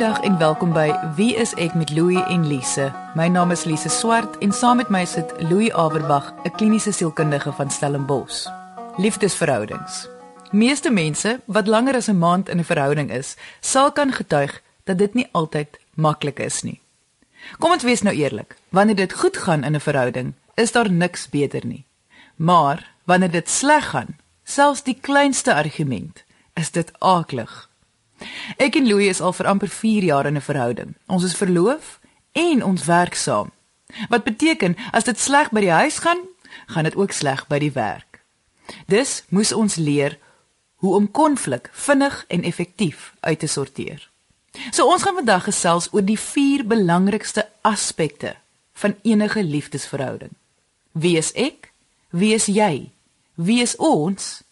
Goeiedag en welkom by Wie is ek met Louie en Lise. My naam is Lise Swart en saam met my sit Louie Averbag, 'n kliniese sielkundige van Stellenbosch. Liefdesverhoudings. Meeste mense wat langer as 'n maand in 'n verhouding is, sal kan getuig dat dit nie altyd maklik is nie. Kom ons wees nou eerlik. Wanneer dit goed gaan in 'n verhouding, is daar niks beter nie. Maar wanneer dit sleg gaan, selfs die kleinste argument, is dit aaklig. Ek en Louis is al vir amper 4 jaar in 'n verhouding. Ons is verloof en ons werk saam. Wat beteken as dit sleg by die huis gaan, gaan dit ook sleg by die werk. Dus moes ons leer hoe om konflik vinnig en effektief uit te sorteer. So ons gaan vandag gesels oor die vier belangrikste aspekte van enige liefdesverhouding. Wie is ek? Wie is jy? Wie is ons?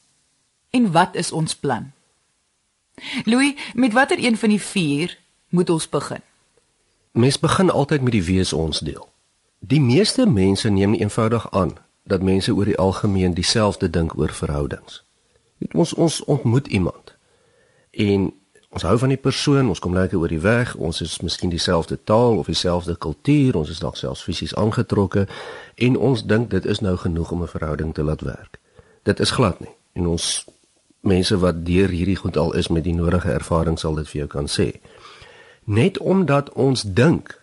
En wat is ons plan? Louis, met watter een van die vier moet ons begin? Mens begin altyd met die wie is ons deel. Die meeste mense neem eenvoudig aan dat mense oor die algemeen dieselfde dink oor verhoudings. Weet ons ons ontmoet iemand en ons hou van die persoon, ons kom lekker oor die weg, ons is miskien dieselfde taal of dieselfde kultuur, ons is dalk selfs fisies aangetrokke en ons dink dit is nou genoeg om 'n verhouding te laat werk. Dit is glad nie. En ons mense wat deur hierdie goed al is met die nodige ervaring sal dit vir jou kan sê. Net omdat ons dink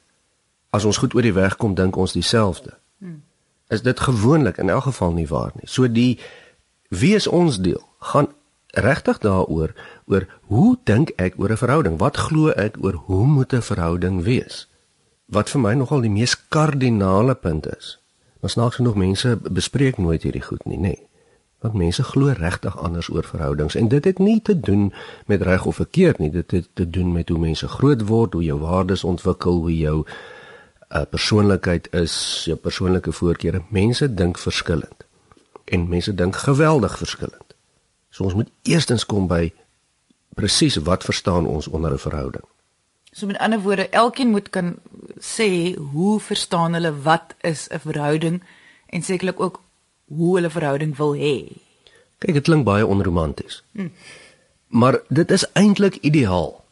as ons goed oor die weg kom dink ons dieselfde. Hmm. Is dit gewoonlik in elk geval nie waar nie. So die wie is ons deel gaan regtig daaroor oor hoe dink ek oor 'n verhouding? Wat glo ek oor hoe moet 'n verhouding wees? Wat vir my nogal die mees kardinale punt is. Maar snaaks genoeg mense bespreek nooit hierdie goed nie, nê. Nee. Want mense glo regtig anders oor verhoudings en dit het nie te doen met reg of verkeerd nie, dit het te doen met hoe mense groot word, hoe jou waardes ontwikkel, hoe jou uh, persoonlikheid is, jou persoonlike voorkeure. Mense dink verskillend. En mense dink geweldig verskillend. So ons moet eerstens kom by presies wat verstaan ons onder 'n verhouding. So met ander woorde, elkeen moet kan sê hoe verstaan hulle wat is 'n verhouding en sekerlik ook hoe hulle verhouding wil hê. Kyk, dit klink baie onromanties. Hm. Maar dit is eintlik ideaal.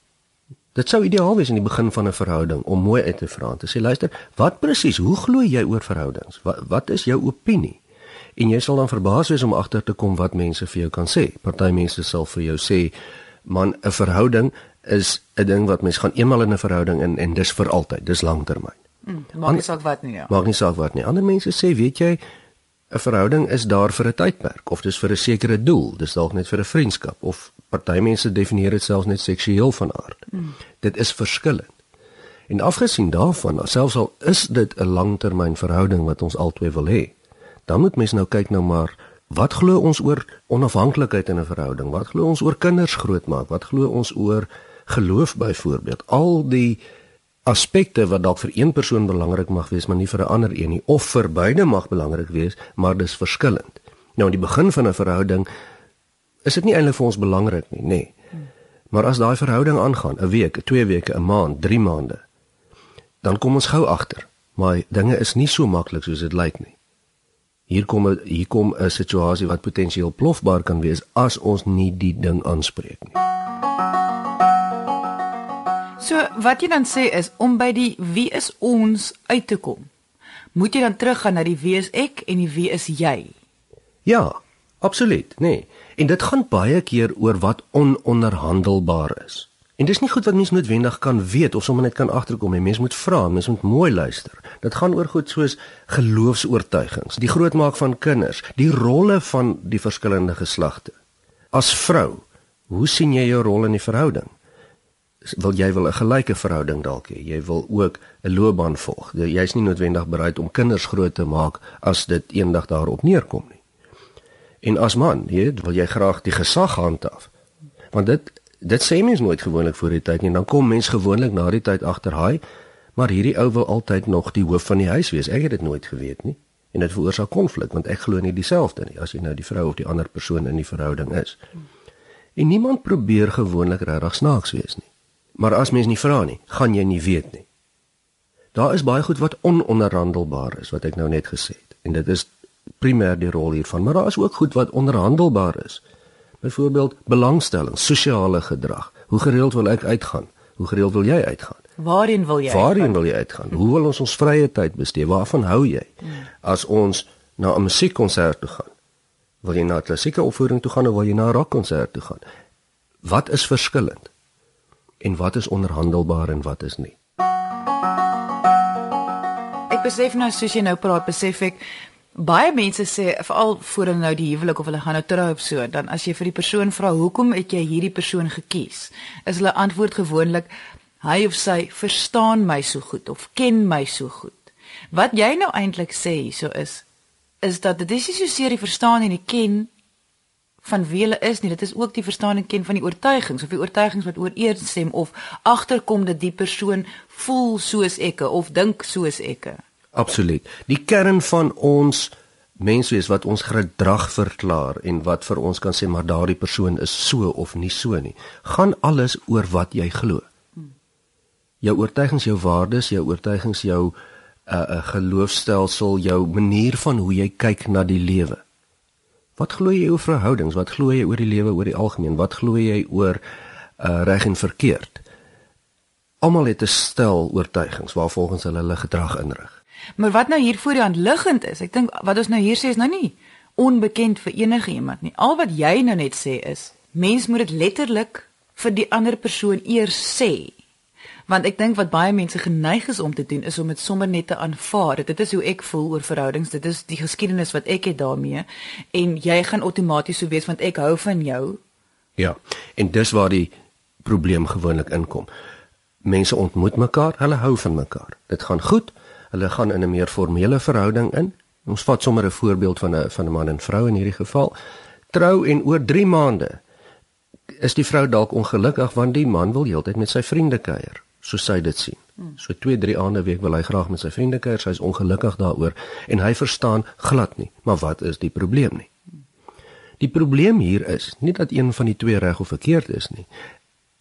Dit sou ideaal wees in die begin van 'n verhouding om mooi uit te vra en te sê luister, wat presies, hoe glo jy oor verhoudings? Wat wat is jou opinie? en jy sal dan verbaas wees om agter te kom wat mense vir jou kan sê. Party mense sal vir jou sê, "Man, 'n verhouding is 'n ding wat mens gaan eenmal in 'n verhouding in en dis vir altyd, dis langtermyn." Hmm, maak nie saak wat nie, ja. Maak nie saak wat nie. Ander mense sê, "Weet jy, 'n verhouding is daar vir 'n tydperk of dis vir 'n sekere doel, dis dalk net vir 'n vriendskap of party mense definieer dit selfs net seksueel van aard." Hmm. Dit is verskillend. En afgesien daarvan, selfs al is dit 'n langtermyn verhouding wat ons albei wil hê, dan moet mens nou kyk nou maar wat glo ons oor onafhanklikheid in 'n verhouding? Wat glo ons oor kinders grootmaak? Wat glo ons oor geloof byvoorbeeld? Al die aspekte wat dalk vir een persoon belangrik mag wees, maar nie vir 'n ander een nie, of vir beide mag belangrik wees, maar dis verskillend. Nou in die begin van 'n verhouding is dit nie eintlik vir ons belangrik nie, nê. Nee. Maar as daai verhouding aangaan, 'n week, 2 weke, 'n maand, 3 maande, dan kom ons gou agter, maar dinge is nie so maklik soos dit lyk nie hier kom hier kom 'n situasie wat potensieel plofbaar kan wees as ons nie die ding aanspreek nie. So wat jy dan sê is om by die wie is ons uit te kom. Moet jy dan teruggaan na die wie is ek en die wie is jy? Ja, absoluut, nee. En dit gaan baie keer oor wat ononderhandelbaar is. En dis nie goed wat mens noodwendig kan weet of sommer net kan agterkom nie. Mens moet vra, mens moet mooi luister. Dit gaan oor goed soos geloofs-oortuigings, die grootmaak van kinders, die rolle van die verskillende geslagte. As vrou, hoe sien jy jou rol in die verhouding? Wil jy wil 'n gelyke verhouding dalk hê? Jy wil ook 'n loopbaan volg. Jy's nie noodwendig bereid om kinders groot te maak as dit eendag daarop neerkom nie. En as man, jy wil jy graag die gesag handhaaf. Want dit dit sê mens nooit gewoonlik voor die tyd nie. Dan kom mens gewoonlik na die tyd agter, "Haai, maar hierdie ou wil altyd nog die hoof van die huis wees." Ek het dit nooit geweet nie. En dit veroorsaak konflik want ek glo nie dieselfde nie as jy nou die vrou of die ander persoon in die verhouding is. En niemand probeer gewoonlik regtig snaaks wees nie. Maar as mens nie vra nie, gaan jy nie weet nie. Daar is baie goed wat ononderhandelbaar is wat ek nou net gesê het. En dit is primêr die rol hiervan, maar daar is ook goed wat onderhandelbaar is. Byvoorbeeld belangstelling, sosiale gedrag. Hoe gereeld wil ek uitgaan? Hoe gereeld wil jy uitgaan? Waarheen wil jy? Waarheen wil jy uitgaan? Hoe wil ons ons vrye tyd bestee? Waarvan hou jy? As ons na 'n musiekkonsert toe gaan, wil jy na 'n klassieke opvoering toe gaan of wil jy na 'n rockkonsert toe gaan? Wat is verskillend? En wat is onderhandelbaar en wat is nie? Ek besef nou soos jy nou praat, besef ek baie mense sê veral voor hulle nou die huwelik of hulle gaan nou trou of so, dan as jy vir die persoon vra hoekom het jy hierdie persoon gekies, is hulle antwoord gewoonlik hy of sy verstaan my so goed of ken my so goed. Wat jy nou eintlik sê hierso is is dat dit is nie so seer die verstaan en die ken van wie hulle is nie, dit is ook die verstaan en ken van die oortuigings of die oortuigings wat ooreenstem of agterkom dat die persoon voel soos ek of dink soos ek. Absoluut. Die kern van ons menswees wat ons gedrag verklaar en wat vir ons kan sê maar daardie persoon is so of nie so nie, gaan alles oor wat jy glo jou oortuigings, jou waardes, jou oortuigings, jou 'n uh, uh, geloofstelsel, jou manier van hoe jy kyk na die lewe. Wat glo jy oor verhoudings? Wat glo jy oor die lewe oor die algemeen? Wat glo jy oor uh, reg en verkeerd? Almal het 'n stel oortuigings waarvolgens hulle hulle gedrag inrig. Maar wat nou hier voor die hand liggend is, ek dink wat ons nou hier sê is nou nie onbekend vir enige iemand nie. Al wat jy nou net sê is, mens moet dit letterlik vir die ander persoon eers sê want ek dink wat baie mense geneig is om te doen is om dit sommer net te aanvaar. Dit is hoe ek voel oor verhoudings. Dit is die geskiedenis wat ek het daarmee en jy gaan outomaties so wees want ek hou van jou. Ja. En dis waar die probleem gewoonlik inkom. Mense ontmoet mekaar, hulle hou van mekaar. Dit gaan goed. Hulle gaan in 'n meer formele verhouding in. Ons vat sommer 'n voorbeeld van 'n van 'n man en vrou in hierdie geval. Trou en oor 3 maande is die vrou dalk ongelukkig want die man wil heeltyd met sy vriende kuier so sy dit sien. So 2, 3 aande week wil hy graag met sy vriende kuier, sy is ongelukkig daaroor en hy verstaan glad nie, maar wat is die probleem nie? Die probleem hier is nie dat een van die twee reg of verkeerd is nie.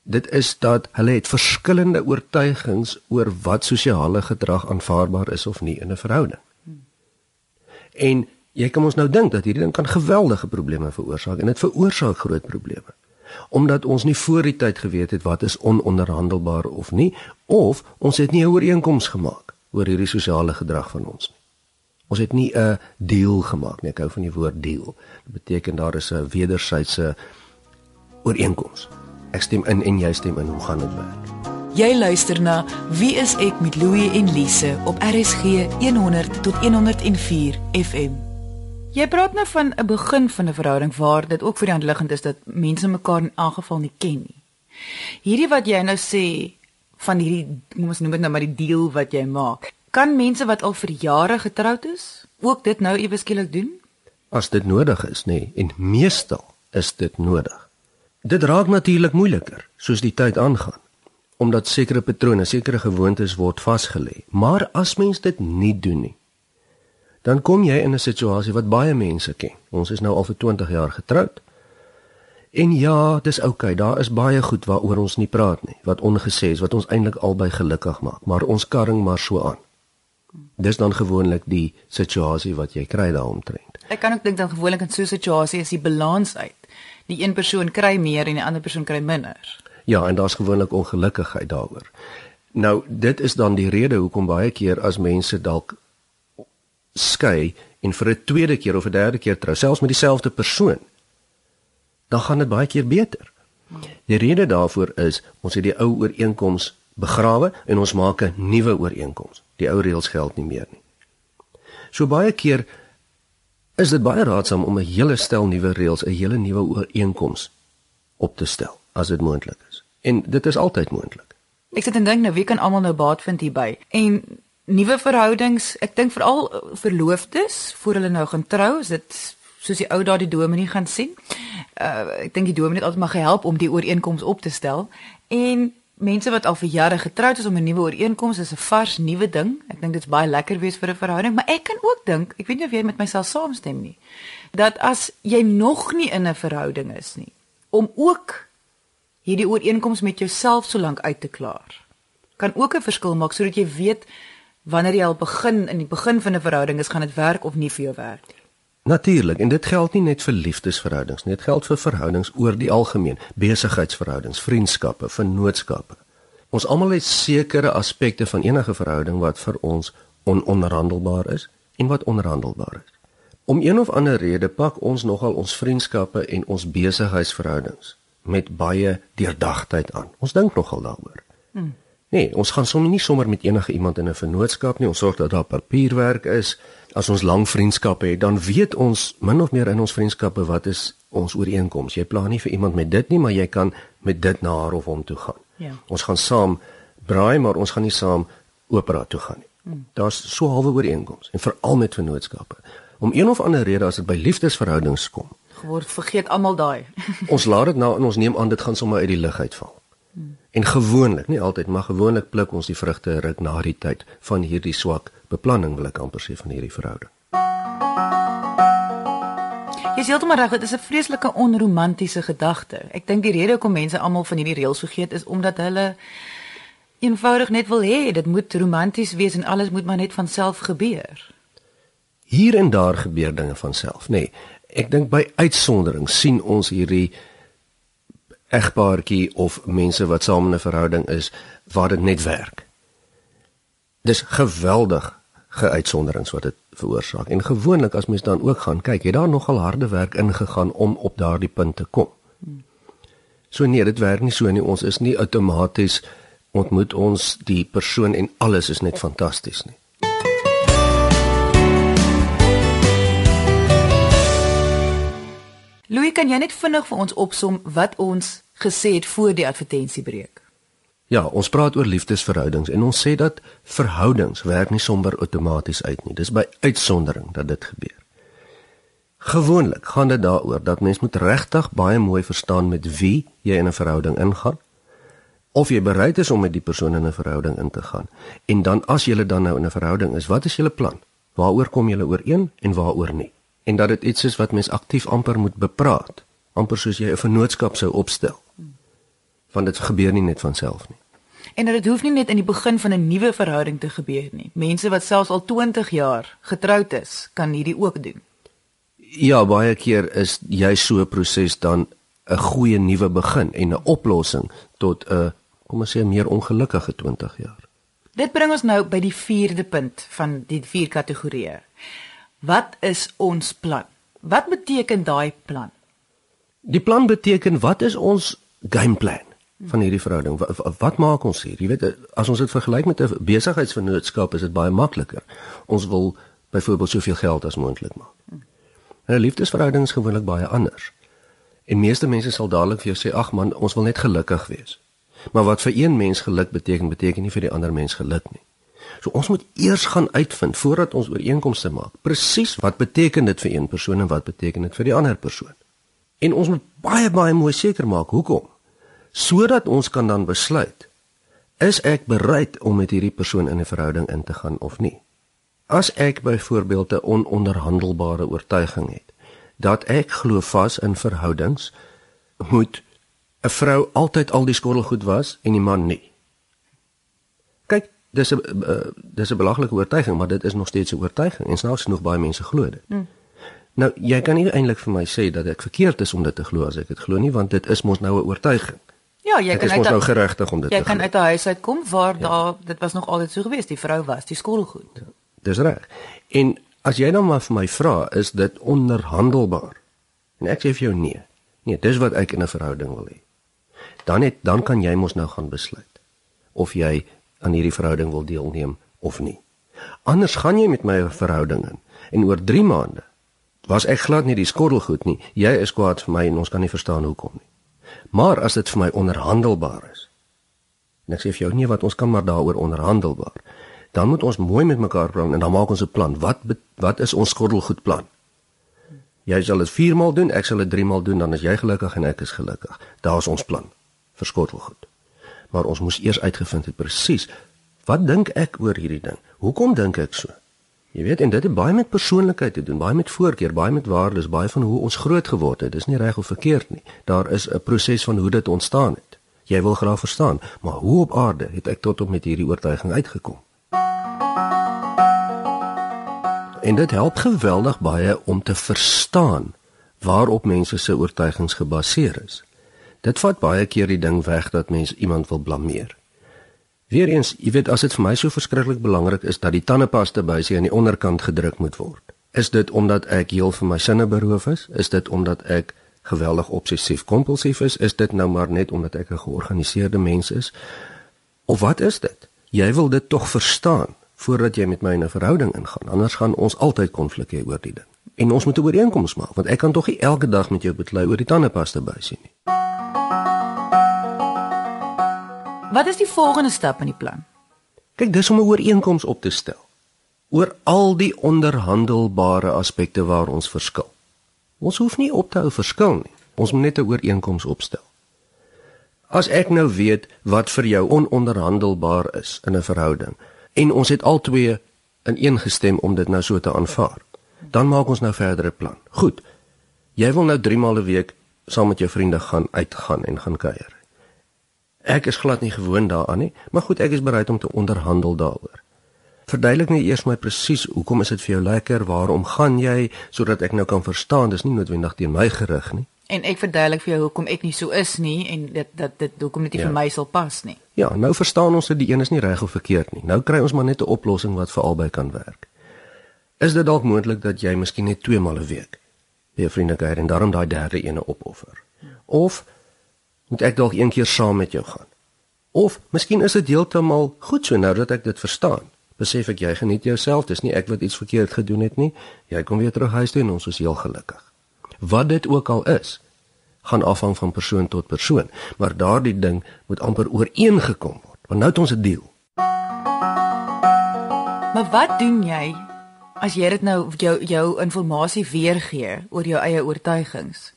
Dit is dat hulle het verskillende oortuigings oor wat sosiale gedrag aanvaarbaar is of nie in 'n verhouding. En jy kan ons nou dink dat hierdie ding kan geweldige probleme veroorsaak en dit veroorsaak groot probleme omdat ons nie voor die tyd geweet het wat is ononderhandelbaar of nie of ons het nie 'n ooreenkoms gemaak oor hierdie sosiale gedrag van ons nie. Ons het nie 'n deal gemaak nie. Ek hou van die woord deal. Dit beteken daar is 'n wederwysige ooreenkoms. Ek stem in en jy stem in. Hoe gaan dit werk? Jy luister na Wie is ek met Louie en Lise op RSG 100 tot 104 FM. Jy praat nou van 'n begin van 'n verhouding waar dit ook vir die hand liggend is dat mense mekaar in aangeval nie ken nie. Hierdie wat jy nou sê van hierdie kom ons noem dit nou maar die deal wat jy maak. Kan mense wat al vir jare getroud is ook dit nou ewe skielik doen? As dit nodig is, nê, nee, en meestal is dit nodig. Dit raak natuurlik moeiliker soos die tyd aangaan omdat sekere patrone, sekere gewoontes word vasgelê. Maar as mens dit nie doen nie, dan kom jy in 'n situasie wat baie mense ken. Ons is nou al vir 20 jaar getroud. En ja, dis oukei, okay, daar is baie goed waaroor ons nie praat nie, wat ongesê is, wat ons eintlik albei gelukkig maak, maar ons karring maar so aan. Dis dan gewoonlik die situasie wat jy kry daaromtrent. Ek kan ook dink dan gewoonlik in so 'n situasie is die balans uit. Die een persoon kry meer en die ander persoon kry minder. Ja, en daar's gewoonlik ongelukkigheid daaroor. Nou, dit is dan die rede hoekom baie keer as mense dalk skei en vir 'n tweede keer of 'n derde keer trou, selfs met dieselfde persoon, dan gaan dit baie keer beter. Die rede daarvoor is ons het die ou ooreenkoms begrawe en ons maak 'n nuwe ooreenkoms. Die ou reëls geld nie meer nie. So baie keer is dit baie raadsaam om 'n hele stel nuwe reëls, 'n hele nuwe ooreenkoms op te stel as dit moontlik is. En dit is altyd moontlik. Ek sit en dink nou wie kan almal nou baat vind hierby? En nuwe verhoudings, ek dink veral verloofdes voor hulle nou gaan trou, is dit soos die ou daardie dominee gaan sien. Uh ek dink die dominee het altyd maar gehelp om die ooreenkoms op te stel en mense wat al vir jare getroud is om 'n nuwe ooreenkoms is 'n vars nuwe ding. Ek dink dit's baie lekker wees vir 'n verhouding, maar ek kan ook dink, ek weet nie of jy met myself saamstem nie, dat as jy nog nie in 'n verhouding is nie, om ook hierdie ooreenkoms met jouself so lank uit te klaar, kan ook 'n verskil maak sodat jy weet wanneer jy al begin in die begin van 'n verhouding is, gaan dit werk of nie vir jou werk nie. Natuurlik, en dit geld nie net vir liefdesverhoudings nie, dit geld vir verhoudings oor die algemeen, besigheidsverhoudings, vriendskappe, vennootskappe. Ons almal het sekere aspekte van enige verhouding wat vir ons ononderhandelbaar is en wat onderhandelbaar is. Om een of ander rede pak ons nogal ons vriendskappe en ons besigheidsverhoudings met baie deurdagtheid aan. Ons dink nogal daaroor. Hmm. Nee, ons gaan sommer nie sommer met enige iemand in 'n vennootskap nie. Ons sorg dat daar papierwerk is. As ons lang vriendskappe het, dan weet ons min of meer in ons vriendskappe wat is ons ooreenkomste. Jy plan nie vir iemand met dit nie, maar jy kan met dit na haar of hom toe gaan. Ja. Ons gaan saam braai, maar ons gaan nie saam opera toe gaan nie. Hmm. Daar's so halwe ooreenkomste en veral met vennootskappe. Om een of ander rede as dit by liefdesverhoudings kom, word vergeet almal daai. ons laat dit nou in ons neem aan dit gaan sommer uit die lug uitval. Hmm. En gewoonlik, nie altyd, maar gewoonlik pluk ons die vrugte ruk na die tyd van hierdie swak beplanning wil ek amper sê van hierdie verhouding. Jy sê heeltemal reg, dit is 'n vreeslike onromantiese gedagte. Ek dink die rede hoekom mense almal van hierdie reëls vergeet is omdat hulle eenvoudig net wil hê dit moet romanties wees en alles moet maar net van self gebeur. Hier en daar gebeur dinge van self, nê. Nee, ek dink by uitsondering sien ons hierdie egpaartjie of mense wat saam in 'n verhouding is waar dit net werk. Dis geweldig geuitsonderings wat dit veroorsaak. En gewoonlik as mens dan ook gaan kyk, het daar nogal harde werk ingegaan om op daardie punt te kom. So nee, dit werk nie so nie. Ons is nie outomaties ontmoet ons die persoon en alles is net fantasties nie. Louis, kan jy net vinnig vir ons opsom wat ons gesê het voor die advertensiebreek? Ja, ons praat oor liefdesverhoudings en ons sê dat verhoudings werk nie sommer outomaties uit nie. Dis by uitsondering dat dit gebeur. Gewoonlik gaan dit daaroor dat mens moet regtig baie mooi verstaan met wie jy in 'n verhouding ingaan of jy bereid is om met die persoon in 'n verhouding in te gaan. En dan as jy dan nou in 'n verhouding is, wat is julle plan? Waaroor kom julle ooreen en waaroor nie? en dat dit iets is wat mens aktief amper moet bepraat, amper soos jy 'n vennootskap sou opstel. Want dit gebeur nie net van self nie. En dit hoef nie net in die begin van 'n nuwe verhouding te gebeur nie. Mense wat selfs al 20 jaar getroud is, kan hierdie ook doen. Ja, baie keer is jy so 'n proses dan 'n goeie nuwe begin en 'n oplossing tot 'n kom ons sê meer ongelukkige 20 jaar. Dit bring ons nou by die 4de punt van die vier kategorieë. Wat is ons plan? Wat beteken daai plan? Die plan beteken wat is ons gameplan van hierdie verhouding? Wat, wat maak ons hier? Jy weet as ons dit vergelyk met 'n besigheidsvennootskap is dit baie makliker. Ons wil byvoorbeeld soveel geld as moontlik maak. 'n Liefdesverhouding is gewoonlik baie anders. En meeste mense sal dadelik vir jou sê: "Ag man, ons wil net gelukkig wees." Maar wat vir een mens geluk beteken, beteken nie vir die ander mens geluk nie. So ons moet eers gaan uitvind voordat ons ooreenkomste maak. Presies wat beteken dit vir een persoon en wat beteken dit vir die ander persoon? En ons moet baie baie mooi seker maak hoekom. Sodat ons kan dan besluit is ek bereid om met hierdie persoon in 'n verhouding in te gaan of nie. As ek byvoorbeeld 'n ononderhandelbare oortuiging het dat ek glo vas in verhoudings moet 'n vrou altyd al die skottelgoed was en die man nie dis 'n uh, dis 'n belaglike oortuiging, maar dit is nog steeds 'n oortuiging en snaaks genoeg baie mense glo dit. Hmm. Nou, jy kan nie eintlik vir my sê dat ek verkeerd is om dit te glo as ek dit glo nie, want dit is mos nou 'n oortuiging. Ja, jy kan uit nou geregtig om dit jy te Jy kan uit 'n huis uitkom waar ja. daar dit was nog altyd so gewees, die vrou was die skoolgoed. Ja, dis reg. En as jy nou maar vir my vra, is dit onderhandelbaar? En ek sê vir jou nee. Nee, dis wat ek in 'n verhouding wil hê. Dan net dan kan jy mos nou gaan besluit of jy aan hierdie verhouding wil deelneem of nie. Anders gaan jy met my 'n verhouding in en oor 3 maande was ek glad nie die skottelgoed nie. Jy is kwaad vir my en ons kan nie verstaan hoekom nie. Maar as dit vir my onderhandelbaar is. En ek sê vir jou nee wat ons kan maar daaroor onderhandelbaar. Dan moet ons mooi met mekaar praat en dan maak ons 'n plan. Wat wat is ons skottelgoed plan? Jy sal dit 4 maal doen, ek sal dit 3 maal doen, dan is jy gelukkig en ek is gelukkig. Daar's ons plan vir skottelgoed maar ons moes eers uitgevind het presies wat dink ek oor hierdie ding? Hoekom dink ek so? Jy weet, en dit het baie met persoonlikheid te doen, baie met voorkeur, baie met waardes, baie van hoe ons groot geword het. Dis nie reg of verkeerd nie. Daar is 'n proses van hoe dit ontstaan het. Jy wil graag verstaan, maar hoe op aarde het ek tot op met hierdie oortuiging uitgekom? En dit help geweldig baie om te verstaan waarop mense se oortuigings gebaseer is. Dit vat baie keer die ding weg dat mens iemand wil blameer. Weereens, jy weet as dit vir my so verskriklik belangrik is dat die tandepasta buisie aan die onderkant gedruk moet word. Is dit omdat ek heel van my sinne beroof is? Is dit omdat ek geweldig obsessief kompulsief is? Is dit nou maar net omdat ek 'n georganiseerde mens is? Of wat is dit? Jy wil dit tog verstaan voordat jy met my in 'n verhouding ingaan. Anders gaan ons altyd konflik hê oor die ding. En ons moet 'n ooreenkoms maak want ek kan tog nie elke dag met jou beklei oor die tandepasta buisie nie. Wat is die volgende stap in die plan? Kyk, dis om 'n ooreenkoms op te stel oor al die onderhandelbare aspekte waar ons verskil. Ons hoef nie op te hou verskil nie. Ons moet net 'n ooreenkoms opstel. As ek nou weet wat vir jou ononderhandelbaar is in 'n verhouding en ons het albei ineengestem om dit nou so te aanvaar, dan maak ons nou verdere plan. Goed. Jy wil nou 3 maal 'n week saam met jou vriende gaan uitgaan en gaan kuier. Ek is glad nie gewoond daaraan nie, maar goed, ek is bereid om te onderhandel daaroor. Verduidelik net eers my presies hoekom is dit vir jou lekker? Waarom gaan jy sodat ek nou kan verstaan dis nie noodwendig teen my gerig nie. En ek verduidelik vir jou hoekom ek nie so is nie en dit dat dit hoekom dit nie ja. vir my sal pas nie. Ja, nou verstaan ons dat die een is nie reg of verkeerd nie. Nou kry ons maar net 'n oplossing wat vir albei kan werk. Is dit dalk moontlik dat jy miskien net twee maal 'n week 'n vriende kuier en daarom daai derde ene opoffer? Of moet ek dalk een keer saam met jou gaan? Of miskien is dit heeltemal goed so nou dat ek dit verstaan besef ek jy geniet jouself, dis nie ek wat iets verkeerd gedoen het nie. Jy kom weer terug huis toe en ons is heel gelukkig. Wat dit ook al is, gaan afhang van persoon tot persoon, maar daardie ding moet amper ooreengekom word. Want nou het ons 'n deal. Maar wat doen jy as jy dit nou jou jou inligting weergee oor jou eie oortuigings?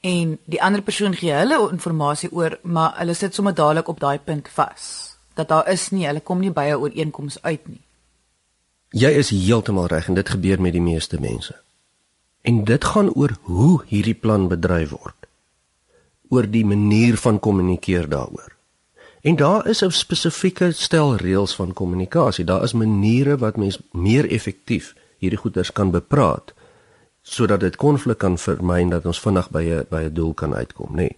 En die ander persoon gee hulle inligting oor, maar hulle sit sommer dadelik op daai punt vas dat daar is nie, hulle kom nie by 'n ooreenkoms uit nie. Jy is heeltemal reg en dit gebeur met die meeste mense. En dit gaan oor hoe hierdie plan bedryf word. Oor die manier van kommunikeer daaroor. En daar is 'n spesifieke stel reëls van kommunikasie. Daar is maniere wat mens meer effektief hierdie goeders kan bepraat sodat dit konflik kan vermy en dat ons vinnig by 'n by 'n doel kan uitkom, nê. Nee.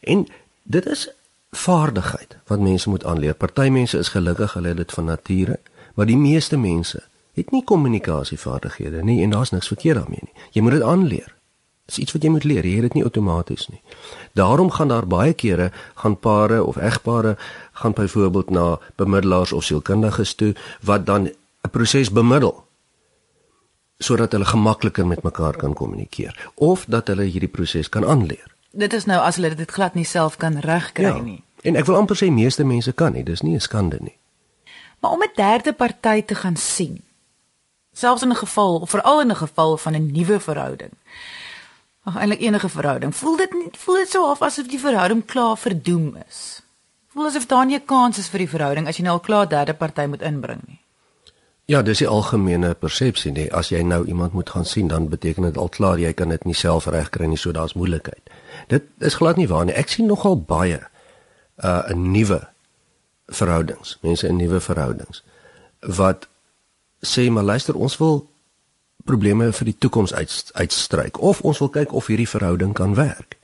En dit is vaardigheid wat mense moet aanleer. Party mense is gelukkig hulle het dit van nature, maar die meeste mense het nie kommunikasievaardighede nie en daar's niks verkeerd daarmee nie. Jy moet dit aanleer. Dis iets wat jy moet leer. Jy het dit nie outomaties nie. Daarom gaan daar baie kere gaan pare of egpare gaan byvoorbeeld na bemiddelaars of sielkundiges toe wat dan 'n proses bemiddel sodat hulle gemakliker met mekaar kan kommunikeer of dat hulle hierdie proses kan aanleer dit is nou as hulle dit glad nie self kan regkry ja. nie. En ek wil amper sê meeste mense kan nie, dis nie 'n skande nie. Maar om 'n derde party te gaan sien. Selfs in 'n geval of veral in 'n geval van 'n nuwe verhouding. Ag eintlik enige verhouding, voel dit nie voel dit so of asof die verhouding klaar verdoem is. Voel asof daar nie 'n kans is vir die verhouding as jy nou al klaar derde party moet inbring nie. Ja, dis die algemene persepsie nee. As jy nou iemand moet gaan sien, dan beteken dit al klaar jy kan dit nie self regkry nie, so daar's moeilikheid. Dit is glad nie waar nie. Ek sien nogal baie uh 'n nuwe verhoudings, mense in nuwe verhoudings wat sê maar luister, ons wil probleme vir die toekoms uit, uitstryk of ons wil kyk of hierdie verhouding kan werk.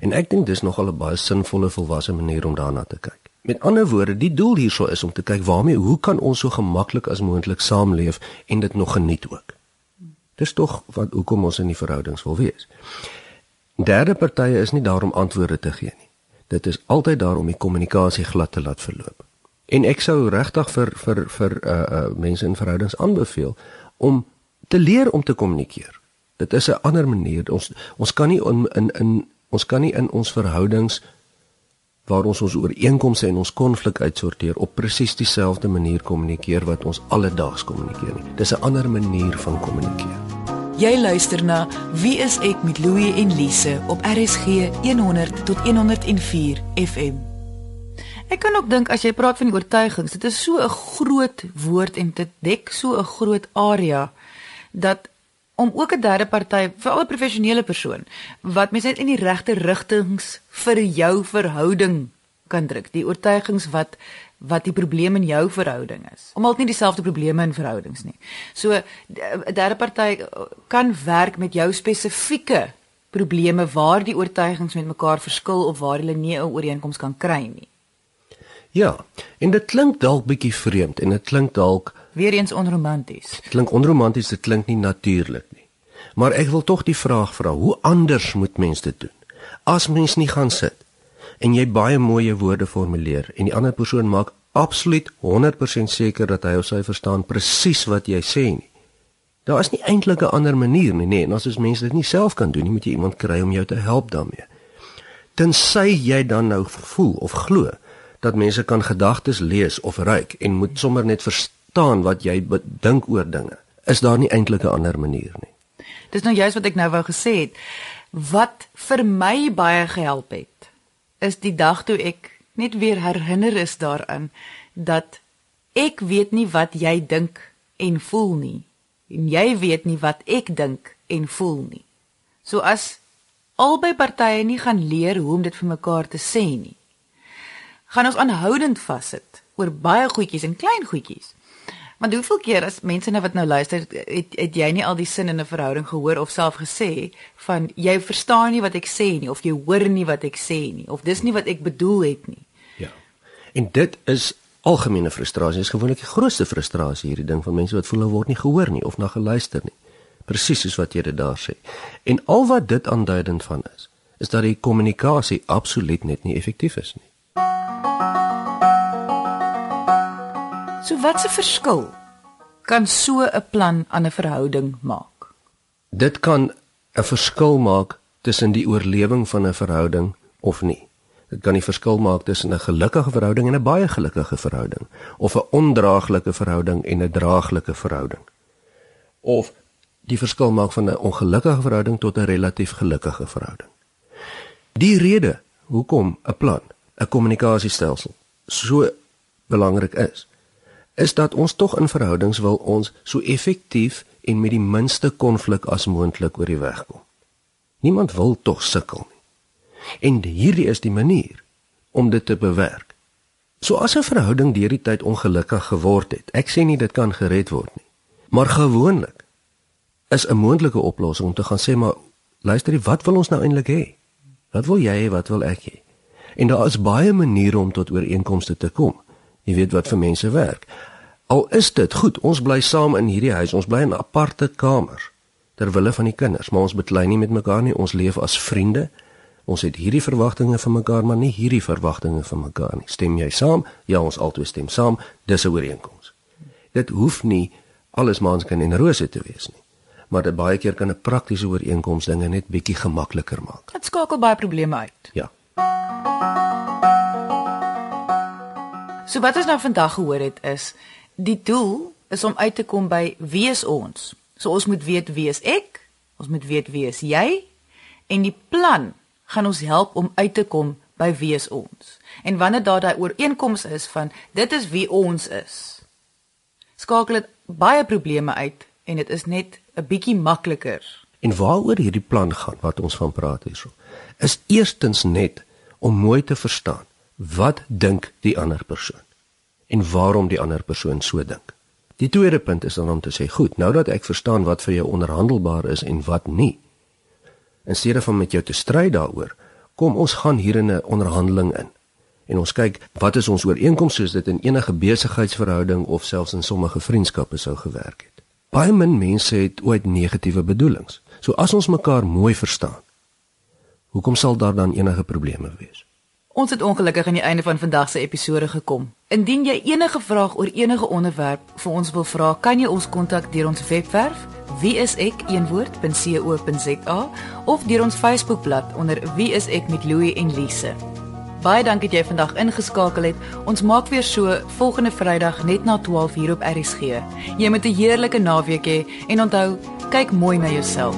En ek dink dis nogal 'n baie sinvolle volwasse manier om daarna te kyk. Met ander woorde, die doel hierso is om te kyk waarmee hoe kan ons so gemaklik as moontlik saamleef en dit nog geniet ook. Dis tog wat hoekom ons in die verhoudings wil wees. Derde partye is nie daar om antwoorde te gee nie. Dit is altyd daar om die kommunikasie glad te laat verloop. En ek sou regtig vir vir vir uh uh mense in verhoudings aanbeveel om te leer om te kommunikeer. Dit is 'n ander manier. Ons ons kan nie in in in ons kan nie in ons verhoudings waar ons ons ooreenkomste en ons konflik uitsorteer op presies dieselfde manier kommunikeer wat ons alledaags kommunikeer nie. Dis 'n ander manier van kommunikeer. Jy luister na Wie is ek met Louie en Lise op RSG 100 tot 104 FM. Ek kan ook dink as jy praat van die oortuigings, dit is so 'n groot woord en dit dek so 'n groot area dat om ook 'n derde party, veral 'n professionele persoon wat mens net in die regte rigtings vir jou verhouding kan druk, die oortuigings wat wat die probleem in jou verhouding is. Om altyd nie dieselfde probleme in verhoudings nie. So 'n derde party kan werk met jou spesifieke probleme waar die oortuigings met mekaar verskil of waar hulle nie 'n ooreenkoms kan kry nie. Ja, En dit klink dalk bietjie vreemd en dit klink dalk weer eens onromanties. Dit klink onromanties, dit klink nie natuurlik. Maar ek wil tog die vraag vra, hoe anders moet mens dit doen? As mens nie gaan sit en jy baie mooi woorde formuleer en die ander persoon maak absoluut 100% seker dat hy of sy verstaan presies wat jy sê nie. Daar is nie eintlik 'n ander manier nie, nee, en as ons mense dit nie self kan doen nie, moet jy iemand kry om jou te help daarmee. Tensy jy dan nou voel of glo dat mense kan gedagtes lees of ruik en moet sommer net verstaan wat jy dink oor dinge. Is daar nie eintlik 'n ander manier nie. Dis nou juist wat ek nou wou gesê het. Wat vir my baie gehelp het, is die dag toe ek net weer herinner is daaraan dat ek weet nie wat jy dink en voel nie en jy weet nie wat ek dink en voel nie. So as albei partye nie gaan leer hoe om dit vir mekaar te sê nie, gaan ons aanhoudend vassit oor baie goedjies en klein goedjies. Want hoeveel keer as mense nou wat nou luister, het, het jy nie al die sin in 'n verhouding gehoor of self gesê van jy verstaan nie wat ek sê nie of jy hoor nie wat ek sê nie of dis nie wat ek bedoel het nie. Ja. En dit is algemene frustrasie. Dis gewoonlik die grootste frustrasie hierdie ding van mense wat voel hulle word nie gehoor nie of na geluister nie. Presies soos wat jy dit daar sê. En al wat dit aanduidend van is, is dat die kommunikasie absoluut net nie effektief is nie. So wat 'n verskil kan so 'n plan aan 'n verhouding maak? Dit kan 'n verskil maak tussen die oorlewing van 'n verhouding of nie. Dit kan die verskil maak tussen 'n gelukkige verhouding en 'n baie gelukkige verhouding of 'n ondraaglike verhouding en 'n draaglike verhouding. Of die verskil maak van 'n ongelukkige verhouding tot 'n relatief gelukkige verhouding. Die rede hoekom 'n plan, 'n kommunikasiestelsel so belangrik is, is dat ons tog in verhoudings wil ons so effektief en met die minste konflik as moontlik oor die weg kom. Niemand wil tog sukkel nie. En hierdie is die manier om dit te bewerk. So as 'n verhouding deur die tyd ongelukkig geword het, ek sê nie dit kan gered word nie, maar gewoonlik is 'n moontlike oplossing om te gaan sê maar luister, wat wil ons nou eintlik hê? Wat wil jy hê, wat wil ek hê? En daar is baie maniere om tot ooreenkomste te kom. Jy weet wat vir mense werk. Al is dit goed, ons bly saam in hierdie huis, ons bly in aparte kamers ter wille van die kinders, maar ons beklei nie met mekaar nie, ons leef as vriende. Ons het hierdie verwagtinge van mekaar, maar nie hierdie verwagtinge van mekaar nie. Stem jy saam? Ja, ons albei stem saam. Dis 'n ooreenkoms. Dit hoef nie alles maanskin en rose te wees nie. Maar dit baie keer kan 'n praktiese ooreenkoms dinge net bietjie gemakliker maak. Dit skakel baie probleme uit. Ja. So wat ons nou vandag gehoor het is die doel is om uit te kom by wie is ons. So ons moet weet wie is ek? Ons moet weet wie is jy? En die plan gaan ons help om uit te kom by wie is ons. En wanneer daar daai ooreenkoms is van dit is wie ons is. Skakel dit baie probleme uit en dit is net 'n bietjie makliker. En waaroor hierdie plan gaan wat ons van praat hierso, is eerstens net om mooi te verstaan wat dink die ander persoon en waarom die ander persoon so dink. Die tweede punt is dan om te sê, goed, nou dat ek verstaan wat vir jou onderhandelbaar is en wat nie, in steede van met jou te stry daaroor, kom ons gaan hier in 'n onderhandeling in. En ons kyk wat is ons ooreenkomste soos dit in enige besigheidsverhouding of selfs in sommige vriendskappe sou gewerk het. Baie min mense het ooit negatiewe bedoelings. So as ons mekaar mooi verstaan, hoekom sal daar dan enige probleme wees? Ons het ongelukkig aan die einde van vandag se episode gekom. Indien jy enige vraag oor enige onderwerp vir ons wil vra, kan jy ons kontak deur ons webwerf wieisek.co.za of deur ons Facebookblad onder Wie is ek met Louie en Lise. Baie dankie dat jy vandag ingeskakel het. Ons maak weer so volgende Vrydag net na 12 hier op RSG. Jy moet 'n heerlike naweek hê he, en onthou, kyk mooi na jouself.